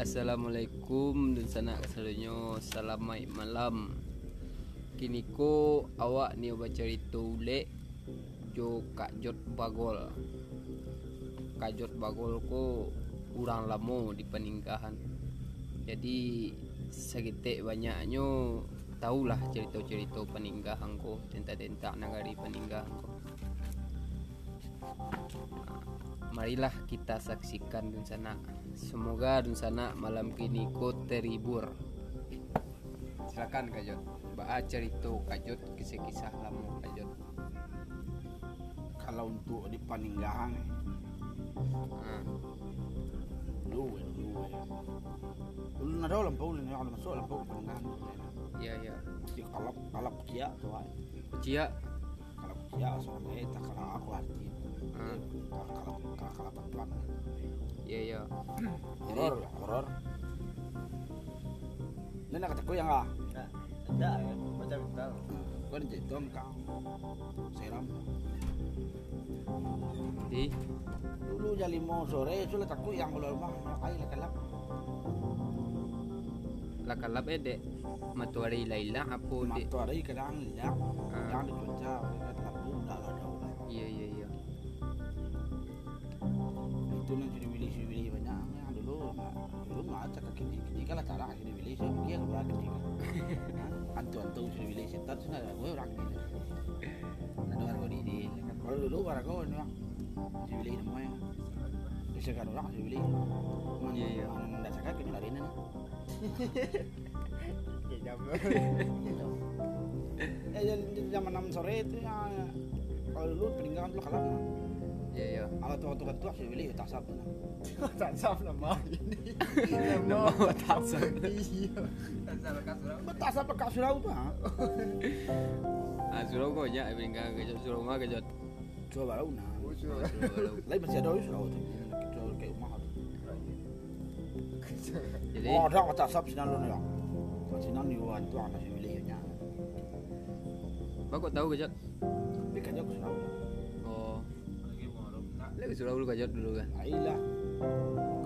Assalamualaikum dan sana kesalunyo Selamat malam. Kini ko awak ni baca cerita ule Jo Kak Jot Bagol. Kak Jot Bagol ko Urang lama di peninggahan. Jadi Segitik banyaknya Tahulah cerita-cerita peninggahan ko Tentak-tentak nagari peninggahan ko Marilah kita saksikan dun sana. Semoga dun sana malam kini ko terhibur. Silakan Kajot. Baca cerita Kajot kisah-kisah lama Kajot. kalau untuk di Paninggahan eh, Ah, dulu eh, dulu eh. dulu nado lampau ni kalau masuk lampau Paninggahan eh. iya iya. di kalap kalap kia tu ay Kia soalnya tak kalau aku arti Ah. kalap kalap kalap kalap pelan Iya iya. horor horor ini nak kata yang ah Ada kan, macam tahu. kau ni jadi tom kau seram Di dulu jam lima sore sudah takut yang keluar rumah ay lah kalap lakalap ede. Matuari Laila apa de? matu ada kadang lihat Ah. yang di kaki ini kini kalau cara kaki dibeli saya mungkin yang dua kaki antu antu sudah beli setan sudah ada gue orang ini ada orang gue di kalau dulu ini bang dibeli namanya bisa kan orang dibeli Iya, iya. nggak cakap kini lari nih Ya jam. eh jadi zaman enam sore itu ya kalau dulu peninggalan dulu kalah Iya iya. kalau tua tua sudah beli tak sab Tak sab nama ini. Nama tak sab. Iya. Tak sab kasur. tak sab kak surau tuh ha Ah suruh kau aja peninggalan Kajot suruh mah Kajot. coba baru nah lain masih ada surau tuh coba kayak rumah tuh Jadi Oh, ada kata sab sinan lu nih. Sinan ni wan tu anak si wilayahnya. Bapak tahu Kajot? Tapi kan aku surau. Lagi suruh dulu Kajot dulu kan. Ailah.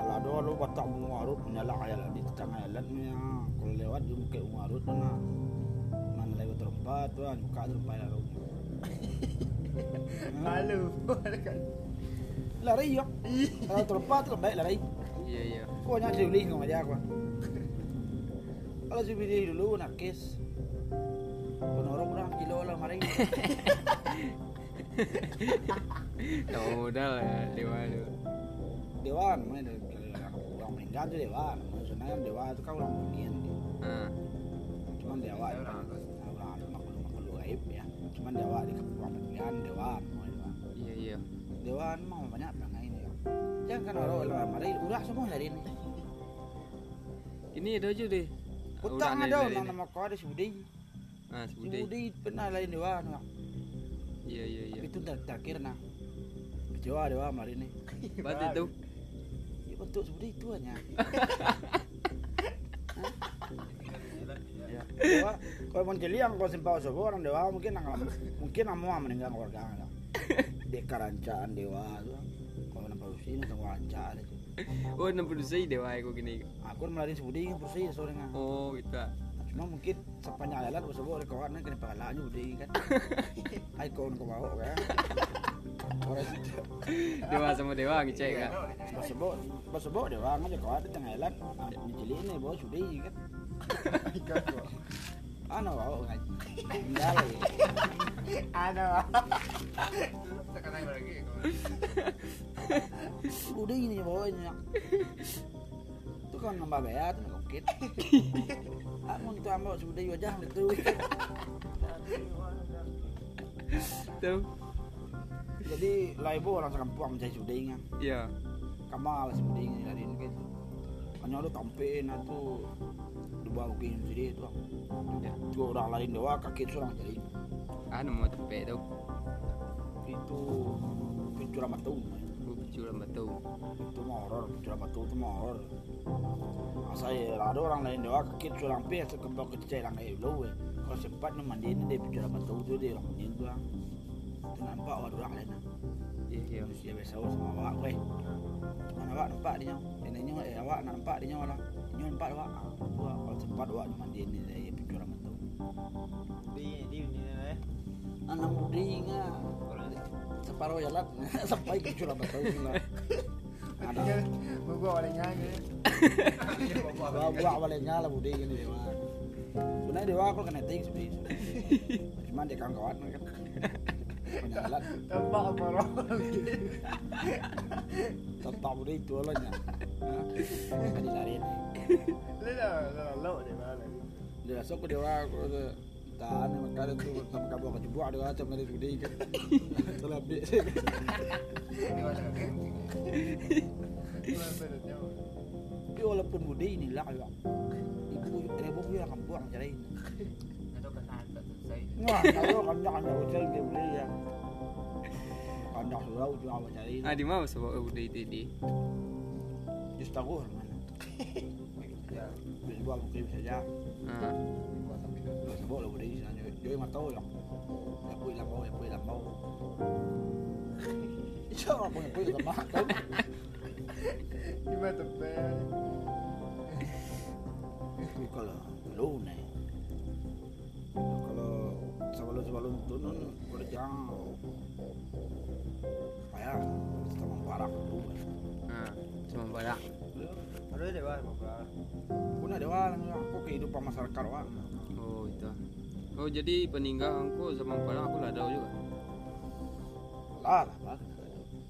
Kalau ada lu batak muarut nyala ayat di tengah ayat. Kalau lewat dia buka muarut mana. Mana lagi terempat tu kan buka terempat lalu. Malu. Lari ya. Kalau terempat tu baik lari. Iya iya. Kau si wilayah ngomong aja aku. Kalau si wilayah dulu nakis. Penorong orang kilo lah mari. Tak modal ya dewa tu. Dewan, mana orang meninggal tu dewan. Maksudnya kan dewa tu kan orang mungkin. Ah. Cuman dewa itu kan orang makhluk makhluk gaib ya. Cuman dewa di kepulauan pemilihan dewan. mau dewan. Iya iya. Dewan mau banyak perangai ini ya. Jangan kan orang orang mari urah semua hari ini. Ini ada aja deh. Utang ada orang nama kau ada si Budi. Ah, Si sebudi. Budi pernah lain dewan. Mak. Iya iya iya. Itu ter terakhir nah. Kecewa dewa hari ini. Berarti tu. Ya bentuk Budi itu hanya. Ya. Kalau mau jeli yang kau simpau sebuah orang dewa mungkin nang mungkin amu meninggal keluarga lah. Di karancaan dewa tu. Kalau nampak usia nang wawancara itu. Oh, dulu saya dewa aku gini. Aku melari sebudi bersih sore ngah. Oh, gitu. Cuma mungkin sepanjang jalan bos sebuah kawan kan kena pahalanya budi kan. Hai kawan kau bawa kan. Orang itu. Dewa sama dewa ngecek kan. Bos sebuah bos sebuah dewa aja kawan di tengah jalan. Ni jeli ni bos sudi kan. Ano bawa kan. Tinggal. Ada. Lagi. Budi ini bawa ini. Tu kan nambah bayar tu mungkin. Aku tu ambil sudi wajah itu. Tu. Jadi laibo orang sekampung mencari sudi kan. Ya. Kamal sudi ini dari ini gitu. Hanya lu tampiin itu dibawa ke sini itu. Ya. Dua orang lain doa kaki seorang jadi Ah, nama tepe tu. itu pencurang batu. Aku curang batu. Itu mah horor, pencurang batu itu mah horor. Saya ada orang lain doa kaki seorang pe sekembang kecil yang kayak lu. Kalau sempat nu mandi ini dia pencurang batu itu dia orang itu. Itu nampak orang lain. Iya. Iya. Terus dia biasa sama awak gue. Mana awak nampak dia nyawa. Ini eh awak nampak dia lah. Nyawa nampak awak. Ah, Dua kalau sempat awak cuma dia ni dia pikir amat tu. Di di ini eh. Anak muding ah. Separuh jalan sampai ke curah betul lah. Ada. Orang nyanyi. Bawa balik nyala budi ini dewa. Sebenarnya dewa aku kena ting sebenarnya. Cuma dia kawan-kawan kan. Penyalat Tempat apa tetap budi itu lah nya. Kan dicari ini. Lila, lila, lo di mana? Dia sok tu. Tahan makanya tu tak kabar ke jubuk dewa macam ada kan. Telah bdi. Di mana kan? Mana bedanya? Tapi walaupun budi ini lah ya. Ibu ibu dia akan buang cari. Wah, kalau kandak kandak ucap dia beli ya. Kandak surau juga apa cari. Ah di mana sebab udah itu di? Just tahu mana. Ya, Bisa buat mungkin saja. Ah. sebab lah budi sana. Jadi mah tahu lah. Ya pui lambau, ya pui lambau. Iya, apa yang pui sama kan? Di mana tempat? Tapi kalau lu turun kerja payah sama barak tu. Ah. Cuma barang. Ada? Apa? Pun ada orang aku kehidupan masyarakat wah. Oh itu. Oh jadi peninggalanku sama barang aku lah tahu juga. Lah, lah.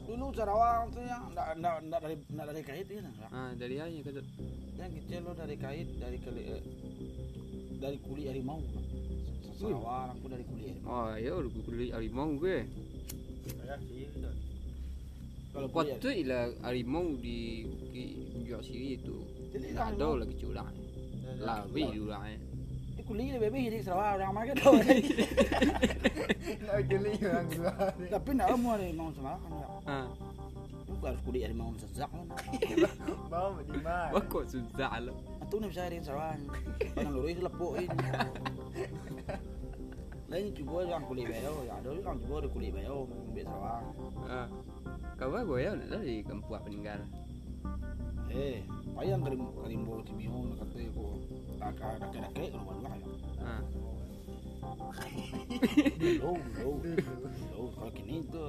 Dulu Sarawak tu yang ndak ndak ndak dari ndak dari kait lah. Ah dari aja kata. Yang kecil lo dari kait dari kali eh, dari kulit harimau. Sarawak aku dari harimau. Oh ya udah kulit harimau gue. Ada itu. Kalau Waktu ilah harimau di di jual sini itu. Jadi harimau- ada lagi curang. Lah bih curang. Di kulit dia bebek di Sarawak orang mana tahu. Nak geli orang dua. Tapi ndak mau harimau Sarawak kan. Lu harus kulit harimau sejak kan. Mau di mana? Wah kok susah lah. Atau nih bisa di Sarawak. Kalau lurus itu lepuk ini. Lain juga yang kulit bayo, ya ada yang juga ada kulit bayo di Sarawak. Ah. Kau gue ya nak dari kampung peninggal. Eh, payang karim karimbo timio kata ko. Kakak kakak kakak kalau baru lah. Ah. Dulu, dulu, dulu. Kalau kini itu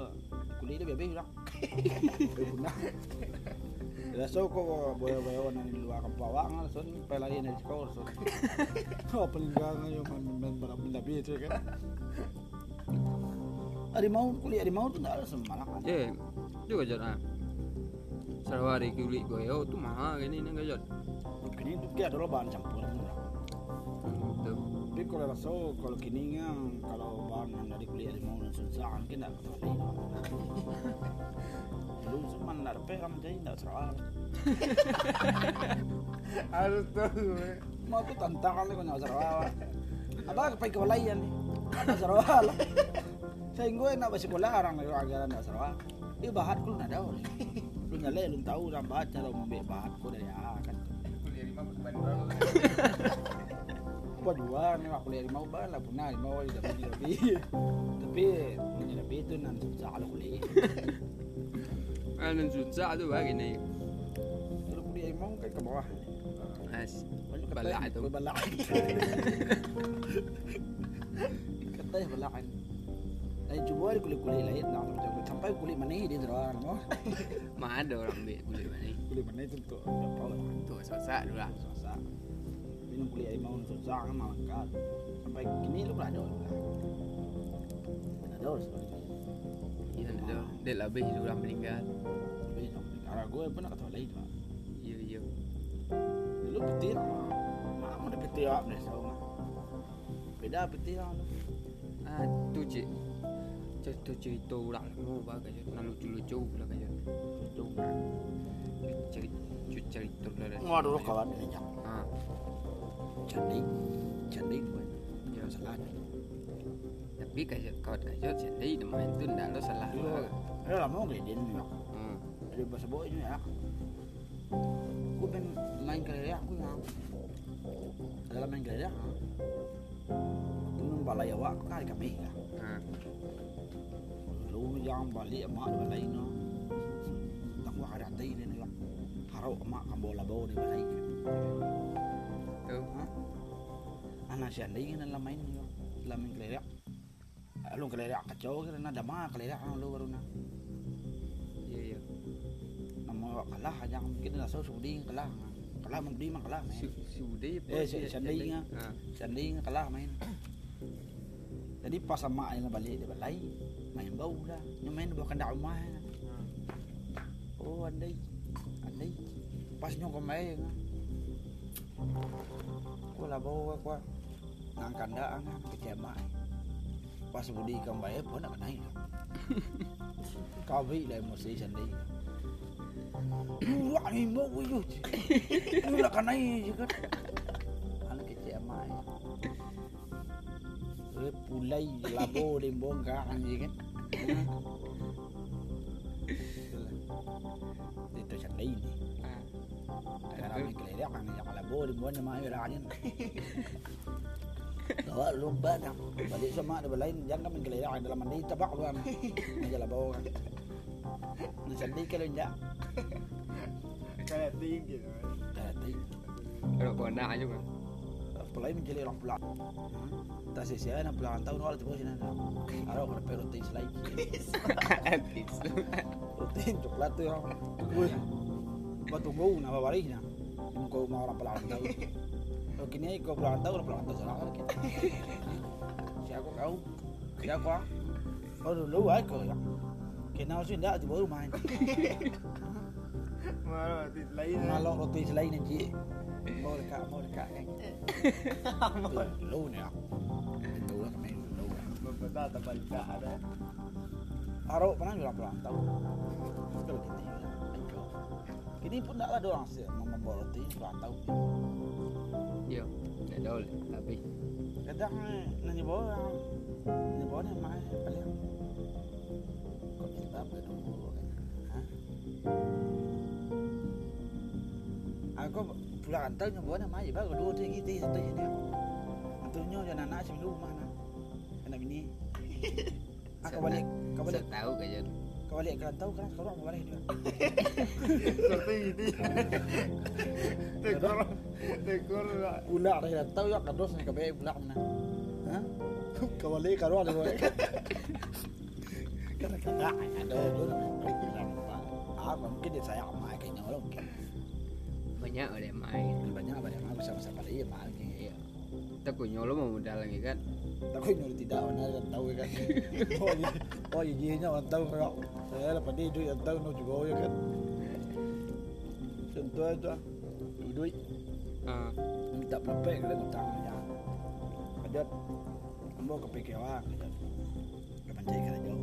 kulit dia bebek lah. Guna. Ya so ko boyo boyo na ni luar kampung awak ngal son pelayan di sekolah son. Oh peninggalan yo man man bara benda itu kan. Harimau kulit harimau tu ndak ada semarak. Eh, juga jod ah. Sarawak di kulit oh tu mahal gini nih jod. Kini tu dia adalah bahan campuran. Tuh. Tapi kalau rasa kalau kini yang kalau bahan dari kulit harimau dan susah kan tahu Dulu cuma ndak ada pera macam ndak Sarawak. Harus tahu. eh. Mau tu tantangan ni kau nak Sarawak. Apa kepai kewalayan ni? Ada lah. Saya gue orang dari ajaran nak Sarawak. Dia bahat ku nak tahu ni. Lu nyale lu tahu dah bahat cara membek bahat ku dari A kan. Kuliah bukan orang. Apa dua bah lah punah rimau di tapi tapi. Tapi punya tapi tu nan susah lah kuliah. Ah, dan susah tu bagi nih. Kalau kuliah rimau kan ke bawah. As. Banyak kata Balak tu. Balak. Kata balak. Lain cuba ada kulit-kulit lain nak macam sampai kulit mana dia terang mau. Mana ada orang ambil kulit mana? Kulit mana itu tu apa lah. Tu susah dulu lah. Susah. Minum kulit harimau susah kan malangkat. Sampai kini lu berada lah. Ada sebenarnya. Iya ada. Dia lebih orang meninggal. Cara gue pun nak lain pak. Iya iya. Lu petir mah. Mah mau petir apa nih sama. Beda petir lah lu. Ah tu cik. Cerita cerita orang lama bagai. Nak lucu lucu pula kaya. Itu. Cerita cerita lah. Kawan jam. Ah. Candik tu. Ya. Jangan salah. Tapi kaya kau kaya jadi dia main tu ndak lo salah. Dulu. Eh lama nggak dia ni. Hmm. Ada bahasa boy ni ya. Aku ben main kerja aku ya. Dalam main kerja. Itu balai awak aku kali kami ya. Ah. Lu yang balik emak di balai no. Tak gua ada hati ni ni. Harau emak kambo labo di balai. tu Ha? Anak si Andi kan dalam main ni. Dalam kelerak kacau kan ada mak kelerak lu baru na. ya ya Nama kalah aja mungkin dah so sudi kalah. Kalah mesti mah kalah Uday apa Eh, si- si Andi nga. Sandi kalah main. Jadi pas sama yang balik dia balai main bau dah. Yang main bawa kandak rumah. Oh andai. Andai. Pas nyo ko main. Ko lah bawa ko. Nang kandak ang kecema. Pas budi kan bae pun nak naik. Kau bi lah mesti sandi. Wah ni mau yo. Ni lah kan naik juga. Anak kecema. Eh, pulai labo di bongkar je kan. Itu sandi ni. ha Kalau kami kelerak kan yang labo di bongkar mai rajan. Bawa lomba dah. Balik sama ada lain jangan kelerak dalam mandi tabak luan. Aja labo kan. Ni sandi kalau enggak. Kayak tinggi tu. Jadi kalau bona juga Pelai menjadi orang pulang. Tak sia-sia nak pulang tahun awal tu sini. Arah pada perotin selai. Antis tu. Rutin coklat tu Wih Batu tunggu nak bawa balik na Kau mau orang pelan tahu Kalau kini kau pelan tahu orang pelan tahu salah lagi. Siapa kau Siapa Kau dulu ay kau ya. Kenal sih ndak baru main Malah di lain. Malok roti selain nanti Mau dekat mau dekat kan Dulu ni aku Itu lah kami dulu Berbeda tempat tak ada. Arok pernah juga pelan tahu. Kalau kini Ayo Kini pun tak ada orang sih Membawa roti pelan tahu Yo, dah dol habis. Kadang eh, nanya bawa Nanya bawa ni mai paling Kau minta apa dulu ha? Aku pulang antar nanya bawa ni mai Baru dua tiga kita satu je ni Antunya jangan anak sebelum rumah nak Kena bini Aku balik Kau balik Saya tahu kan Kau balik ke rantau kan Sekarang mau balik dia Seperti itu. Tekor. Tekor ya ni kabeh pulak mana Ha? Kau balik kau ada boleh Kadang-kadang ada dulu Ah, mungkin dia sayang mai kayaknya orang mungkin banyak ada main. banyak banyak aku sama-sama dia mai Iya. Takut nyolo mau modal lagi kan. Tapi nyuruh tidak mana kan tahu kan. Oh iya, iya nya orang tahu kok. Saya dapat dia duit yang tahu no juga ya kan. Contoh itu duit. Minta pelepek kalau ngutang aja. Kajat ambo ke PKWA kajat. Ke mencari kerja.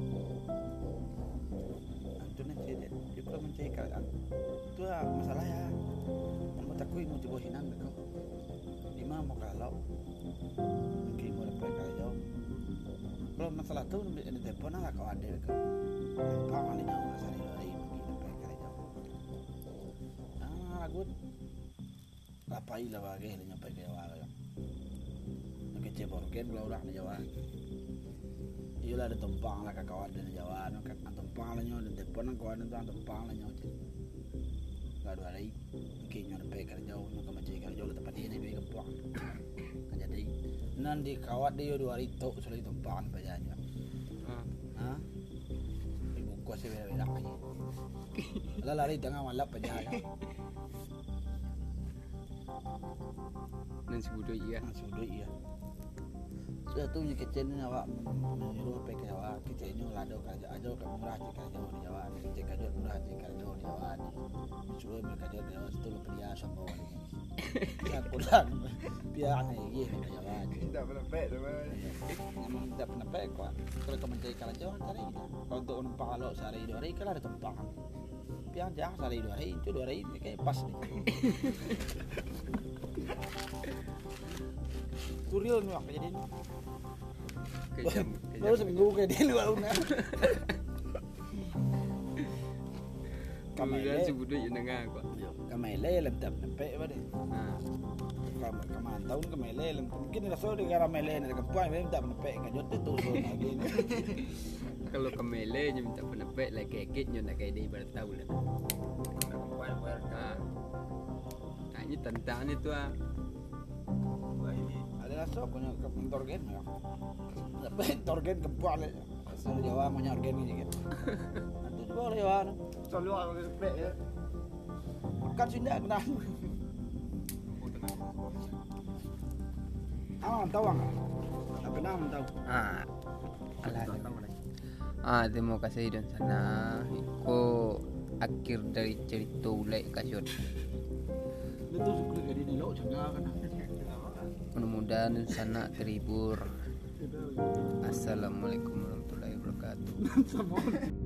Itu nanti dia kalau mencari kerja. Itu lah masalah ya. Ambo takui mau tiba hinan kau. Lima mau kalau mungkin mau dapat kerja. Kalau masalah tu ada telepon lah kau ada kau. Nampak mana nyawa masalah itu hari mungkin dapat kerja. Ah, good. Lapai lah bagi lah nyampe ke Jawa kan. Nak kece baru kan kalau orang di Jawa. Iyalah ada tumpang lah kawan di Jawa no. Ada tumpang lah nyo, ada telepon lah kawan itu ada tumpang lah nyo. Gak ada hari. Mungkin nyo dapat kerja, nyo ke macam kerja lah tempat dia ni bagi kempuang. Kan jadi nanti kawat dia dua hari tu sudah tumpang pajanya. Ha. Ha? Ibu kuasa beda-beda lagi. Alah lari tengah malap pajanya. Dan ya. Ah, sudah iya. Sudah tu je kecil ni awak menyuruh pergi ke Jawa. Kecil ni lah ada kerja aja kat murah je kerja di Jawa. Kecil kerja murah je kerja di Jawa. Suruh mereka kerja di Jawa tu lu dia sama ni. Ya kurang. Biar ni ye di Jawa. Tak pernah pek. Memang tak pernah pergi kuat. Kalau kau mencari kerja cari kita. Kalau untuk numpang kalau sehari dua hari kalau ada tumpang. Biar jangan sehari dua hari itu dua hari ni kayak pas ni. Turun ni apa jadi? Kejam. Baru seminggu ke dia luar una. Kemudian Kamele, sebudut yang dengar kok. kamele lem tak nampak apa deh. Ha. Kam kaman tahun kamele lem mungkin rasa di kamele ni kampung lem tak nampak kan jod tu tu lagi kalau kemele nyo minta penepek like kekit nyo nak kayak dia ibarat tahu lah ah nah, ini tantangan itu ah rasa punya ke organ ya tapi organ kebal ya asal Jawa punya organ gitu kan itu juga oleh Jawa no. Selalu aku sepek ya. makan sih enggak kena Ah, tahu enggak? Tak kena tahu. ah alah ah terima kasih dan sana iko akhir dari cerita ulek kasyot Itu suka jadi nilok jangan kan. Mudah-mudahan dan sana terhibur assalamualaikum warahmatullahi wabarakatuh.